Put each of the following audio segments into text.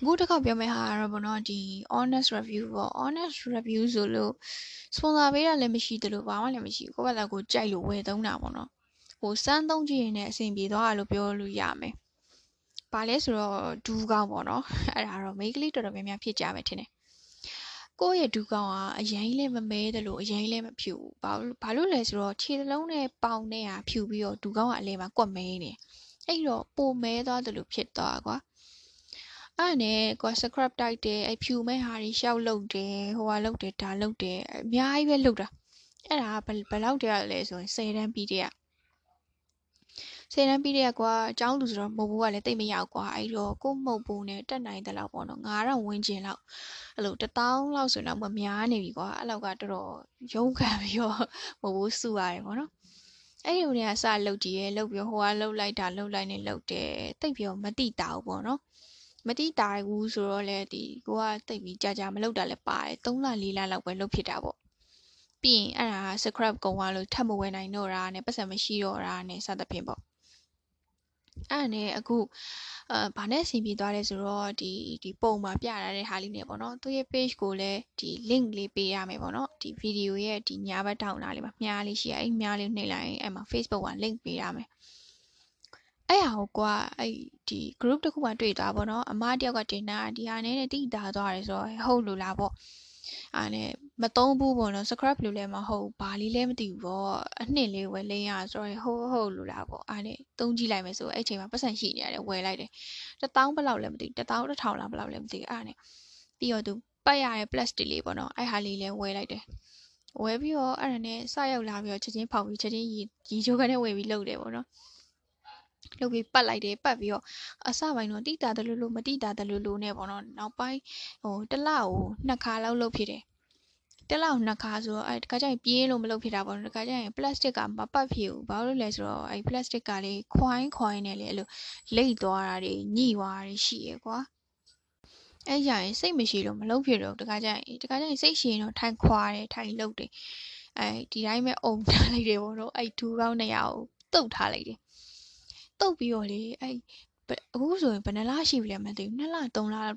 အခုတစ်ခါပြောမယ့်ဟာကတော့ဘောနော်ဒီ honest review ပေါ့ honest review ဆိုလို့ sponsor ပေးတာလည်းမရှိသလိုဘာမှလည်းမရှိဘူးကိုယ့်ဘာသာကိုကြိုက်လို့ဝယ်သုံးတာပေါ့နော်ဟိုစမ်းသုံးကြည့်ရင်လည်းအဆင်ပြေသွားလို့ပြောလို့ရမယ်။ဘာလဲဆိုတော့ဒူးကောင်းပေါ့နော်။အဲ့ဒါတော့မိန်းကလေးတော်တော်များများဖြစ်ကြမယ်ထင်တယ်။ကိုယ့်ရဲ့ဒူးကောင်းကအရင်လည်းမမဲတယ်လို့အရင်လည်းမဖြူဘူး။ဘာလို့ဘာလို့လဲဆိုတော့ခြေစလုံးနဲ့ပေါင်နဲ့ဟာဖြူပြီးတော့ဒူးကောင်းကအလဲမှာကွက်မဲနေ။အဲ့တော့ပိုမဲသွားတယ်လို့ဖြစ်သွားကွာ။ အဲ့နဲ့ကွာ scrap တိုက်တယ်အဲ့ဖြူမဲဟာတွေရှောက်လုတ်တယ်ဟိုဟာလုတ်တယ်ဒါလုတ်တယ်အများကြီးပဲလုတ်တာအဲ့ဒါဘယ်လောက်တည်းရလဲဆိုရင်10တန်းပြီးတည်းရဆယ်တန်းပြီးတဲ့ကွာအเจ้าလူဆိုတော့မဟုတ်ဘူးကလည်းတိတ်မရောက်ကွာအဲ့တော့ကိုမဟုတ်ဘူးနဲ့တက်နိုင်တဲ့လောက်ပေါ့နော်9000ဝန်းကျင်လောက်အဲ့လို1000လောက်ဆိုတော့မများနေပြီကွာအဲ့လောက်ကတော်တော်ရုန်းခံပြီးတော့မဟုတ်ဘူးစုရတယ်ပေါ့နော်အဲ့ဒီကနေကစလုတ်ကြည့်ရဲလုတ်ပြီးဟိုကလုတ်လိုက်တာလုတ်လိုက်နေလုတ်တယ်တိတ်ပြီးတော့မတိတာဘူးပေါ့နော် မတိတာဘူးဆိုတော့လေဒီကိုကတိတ်ပြီးကြာကြာမလုတ်တာလည်းပါတယ်3လ4လလောက်ပဲလုတ်ဖြစ်တာပေါ့ပြီးရင်အဲ့ဒါ scrap ကုံသွားလို့ထပ်မဝယ်နိုင်တော့တာနဲ့ပတ်စံမရှိတော့တာနဲ့စသဖြင့်ပေါ့အဲ့ဒါနဲ့အခုအာဘာနဲ့အဆင်ပြေသွားလဲဆိုတော့ဒီဒီပုံမှာပြရတဲ့ဟာလေးနဲ့ပေါ့နော်သူရဲ့ page ကိုလည်းဒီ link လေးပေးရမယ်ပေါ့နော်ဒီ video ရဲ့ဒီညာဘက်ထောင်လာလေးမှာမြားလေးရှိရအဲ့မြားလေးနှိပ်လိုက်ရင်အဲ့မှာ Facebook က link ပေးရမယ် အဲ့ဟာကိုကွာအဲ့ဒီ group တစ်ခုမှတွေ့သွားပေါ့နော်အမတယောက်ကတင်တာဒီဟာနဲ့တိတာသွားတယ်ဆိုတော့ဟုတ်လို့လားပေါ့အားနဲ့မသုံးဘူးပေါ့နော် scrap လို့လည်းမဟုတ်ဘာလေးလည်းမသိဘူးပေါ့အနှစ်လေးဝယ်လင်းရဆိုတော့ဟုတ်ဟုတ်လို့လားပေါ့အားနဲ့သုံးကြည့်လိုက်မယ်ဆိုအဲ့ချိန်မှာပတ်စံရှိနေရတယ်ဝယ်လိုက်တယ်တစ်တောင်းဘယ်လောက်လဲမသိဘူးတစ်တောင်းတစ်ထောင်လားဘယ်လောက်လဲမသိဘူးအားနဲ့ပြီးတော့သူပတ်ရတဲ့ plastic လေးပေါ့နော်အဲ့ဟာလေးလည်းဝယ်လိုက်တယ်ဝယ်ပြီးတော့အဲ့ဒါနဲ့စရောက်လာပြီးတော့ချက်ချင်းဖောက်ပြီးချက်ချင်းရီရီချိုးကနေဝယ်ပြီးလုပ်တယ်ပေါ့နော် လုပ်ပြီးပတ်လိုက်တယ်ပတ်ပြီးတော့အစပိုင်းတော့တိတာတယ်လို့လို့မတိတာတယ်လို့လို့နဲ့ပေါ့နော်နောက်ပိုင်းဟိုတစ်လကိုနှစ်ခါလောက်လုပ်ဖြစ်တယ်တက်လောက်နှစ်ခါဆိုတော့အဲတခါကျရင်ပြေးလို့မလုပ်ဖြစ်တာပေါ့နော်တခါကျရင်ပလတ်စတစ်ကမပတ်ဖြစ်ဘူးဘာလို့လဲဆိုတော့အဲပလတ်စတစ်ကလေးခွိုင်းခွိုင်းနဲ့လေအဲ့လိုလိမ့်သွားတာတွေညှိသွားတာတွေရှိရကွာအဲ့ကြရင်စိတ်မရှိလို့မလုပ်ဖြစ်တော့တခါကျရင်တခါကျရင်စိတ်ရှိရင်တော့ထိုင်ခွာတယ်ထိုင်လုပ်တယ်အဲဒီတိုင်းပဲအုံထားလိုက်တယ်ပေါ့နော်အဲ့ဒူးကောင်းနေရကိုတုတ်ထားလိုက်တယ် တုတ်ပြီးတော့လေအဲ့အခုဆိုရင်ဘယ်နှလားရှိပြီလဲမသိဘူး2လ3လလောက်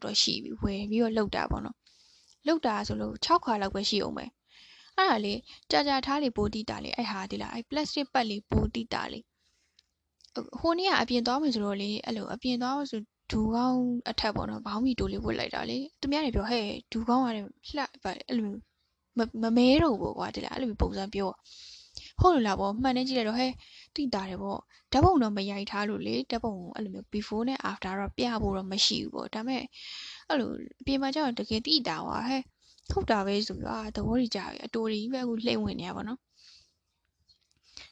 တော့ရှိပြီဝယ်ပြီးတော့လောက်တာပေါ့နော်လောက်တာဆိုလို့6ခါလောက်ပဲရှိအောင်ပဲအဲ့ဒါလေကြာကြာထားလေပိုတိတာလေအဲ့ဟာဒီလားအဲ့ plastic ပတ်လေပိုတိတာလေဟိုနေ့ကအပြင်သွားမယ်ဆိုတော့လေအဲ့လိုအပြင်သွားမယ်ဆိုဒူကောင်းအထက်ပေါ့နော်ဘောင်းမီတိုလေးဝတ်လိုက်တာလေသူများတွေပြောဟဲ့ဒူကောင်းရတယ်လှအဲ့လိုမမဲတော့ဘူးကွာဒီလားအဲ့လိုပုံစံပြော ဟုတ်လို့လားပေါ့မှန်နေကြည့်လိုက်တော့ဟဲ့တိတာတယ်ပေါ့ဓာတ်ပုံတော့မရိုက်ထားလို့လေဓာတ်ပုံအဲ့လိုမျိုး before နဲ့ after တော့ပြဖို့တော့မရှိဘူးပေါ့ဒါပေမဲ့အဲ့လိုအပြင်မှာကျတော့တကယ်တိတာပါဟဲ့ဟုတ်တာပဲဆိုပြီးအာသဘောကြီးကြပြီအတူကြီးပဲအခုလှိမ့်ဝင်နေရပါတော့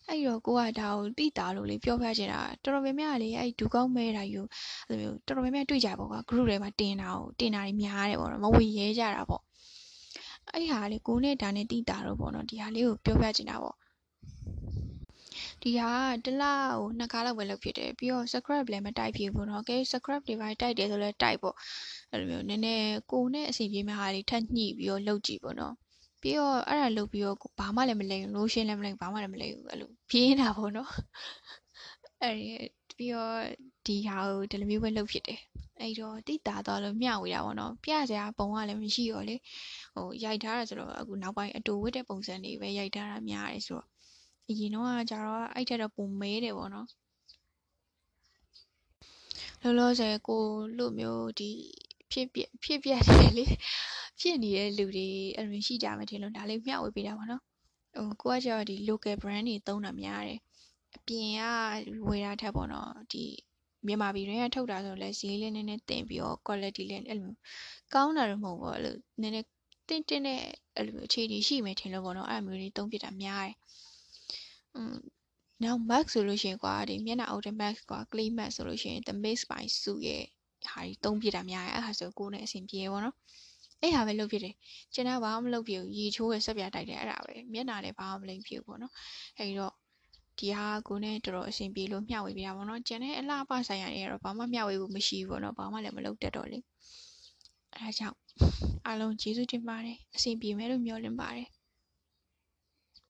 အဲ့တော့ကိုကဒါကိုတိတာလို့လေပြောပြချင်တာတော်တော်များများလေအဲ့ဒူကောင်းမဲတာယူအဲ့လိုမျိုးတော်တော်များများတွေ့ကြပါကွာ group ထဲမှာတင်တာကိုတင်တာတွေများတယ်ပေါ့နော်မဝေရဲကြတာပေါ့အဲ့ဟာလေကိုနဲ့ဒါနဲ့တိတာတော့ပေါ့နော်ဒီဟာလေးကိုပြောပြချင်တာပေါ့ ဒီဟာတလဟိုနှစ်ခါလောက်ပဲလုပ်ဖြစ်တယ်ပြီးတော့ scrap လည်းမတိုက်ဖြစ်ဘူးเนาะကဲ scrap တွေပါတိုက်တယ်ဆိုလဲတိုက်ပေါ့အဲ့လိုမျိုးနည်းနည်းကိုနဲ့အစီပြေမဲ့ဟာတွေထပ်ညှိပြီးတော့လုပ်ကြည့်ပေါ့နော်ပြီးတော့အဲ့ဒါလုပ်ပြီးတော့ဘာမှလည်းမလိမ့်ဘူး lotion လည်းမလိမ့်ဘာမှလည်းမလိမ့်ဘူးအဲ့လိုပြင်းတာပေါ့နော်အဲ့ပြီးတော့ဒီဟာကိုဒီလိုမျိုးပဲလုပ်ဖြစ်တယ်အဲ့တော့တိတာတော့လို့မျှဝေတာပေါ့နော်ပြစရာပုံကလည်းမရှိတော့လေဟိုရိုက်ထားတာဆိုတော့အခုနောက်ပိုင်းအတူဝတ်တဲ့ပုံစံတွေပဲရိုက်ထားတာများတယ်ဆိုတော့ အရင်တော့ကကြတော့အဲ့ထက်တော့ပုံမဲတယ်ပေါ့နော်လောလောဆယ်ကိုလို့မျိုးဒီဖြစ်ပြဖြစ်ပြတယ်လေဖြစ်နေတဲ့လူတွေအဲ့လိုရှိကြမယ်ထင်လို့ဒါလေးမျှဝေပေးတာပါနော်ဟိုကိုကကျတော့ဒီ local brand တွေသုံးတာများတယ်အပြင်ကဝယ်တာထက်ပေါ့နော်ဒီမြန်မာပြည်တွင်းကထုတ်တာဆိုလဲဈေးလေးနည်းနည်းတင်ပြီးတော့ quality လည်းအဲ့လိုကောင်းတာတော့မဟုတ်ဘူးအဲ့လိုနည်းနည်းတင်းတင်းတဲ့အဲ့လိုအခြေအနေရှိမယ်ထင်လို့ပေါ့နော်အဲ့လိုမျိုးတွေသုံးပြတာများတယ်อืม နောက် mask ဆိုလို့ရှိရင်ကွာဒီမျက်နှာအုပ်တဲ့ mask ကွာ clay mask ဆိုလို့ရှိရင် the mix by စုရဲ့ဟာကြီးသုံးပြတာများတယ်အဲ့ဟာဆိုကိုယ်နဲ့အဆင်ပြေပေါ့နော်အဲ့ဟာပဲလုပ်ဖြစ်တယ်ကျန်တာဘာမှမလုပ်ပြဘူးရေချိုးရဆက်ပြတိုက်တယ်အဲ့ဒါပဲမျက်နှာလည်းဘာမှမလိမ့်ဖြစ်ဘူးပေါ့နော်အဲ့တော့ဒီဟာကိုနဲ့တော်တော်အဆင်ပြေလို့မျှဝေပြတာပေါ့နော်ကျန်တဲ့အလားအပဆိုင်ရာတွေကတော့ဘာမှမျှဝေဖို့မရှိဘူးပေါ့နော်ဘာမှလည်းမလုပ်တတ်တော့လေအဲဒါကြောင့်အားလုံးကျေးဇူးတင်ပါတယ်အဆင်ပြေမယ်လို့မျှော်လင့်ပါတယ်